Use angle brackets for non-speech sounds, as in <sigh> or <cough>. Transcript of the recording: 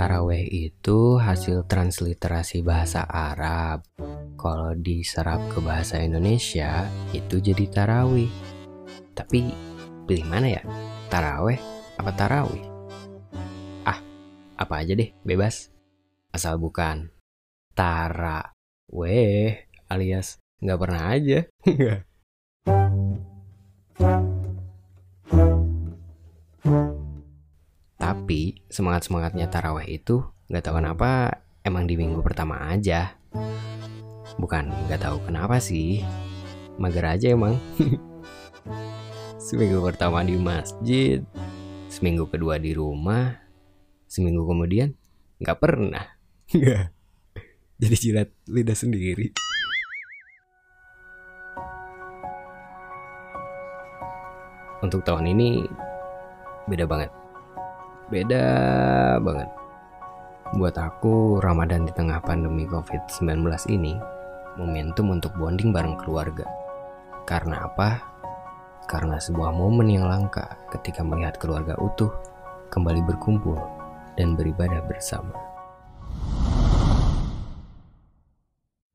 Taraweh itu hasil transliterasi bahasa Arab. Kalau diserap ke bahasa Indonesia, itu jadi tarawih. Tapi pilih mana ya? Taraweh apa tarawih? Ah, apa aja deh, bebas. Asal bukan Tara Weh alias nggak pernah aja. <laughs> Tapi semangat-semangatnya taraweh itu nggak tahu kenapa emang di minggu pertama aja. Bukan nggak tahu kenapa sih, mager aja emang. <laughs> seminggu pertama di masjid, seminggu kedua di rumah, seminggu kemudian nggak pernah. <laughs> Jadi jilat lidah sendiri. Untuk tahun ini beda banget beda banget. Buat aku, Ramadan di tengah pandemi COVID-19 ini momentum untuk bonding bareng keluarga. Karena apa? Karena sebuah momen yang langka ketika melihat keluarga utuh kembali berkumpul dan beribadah bersama.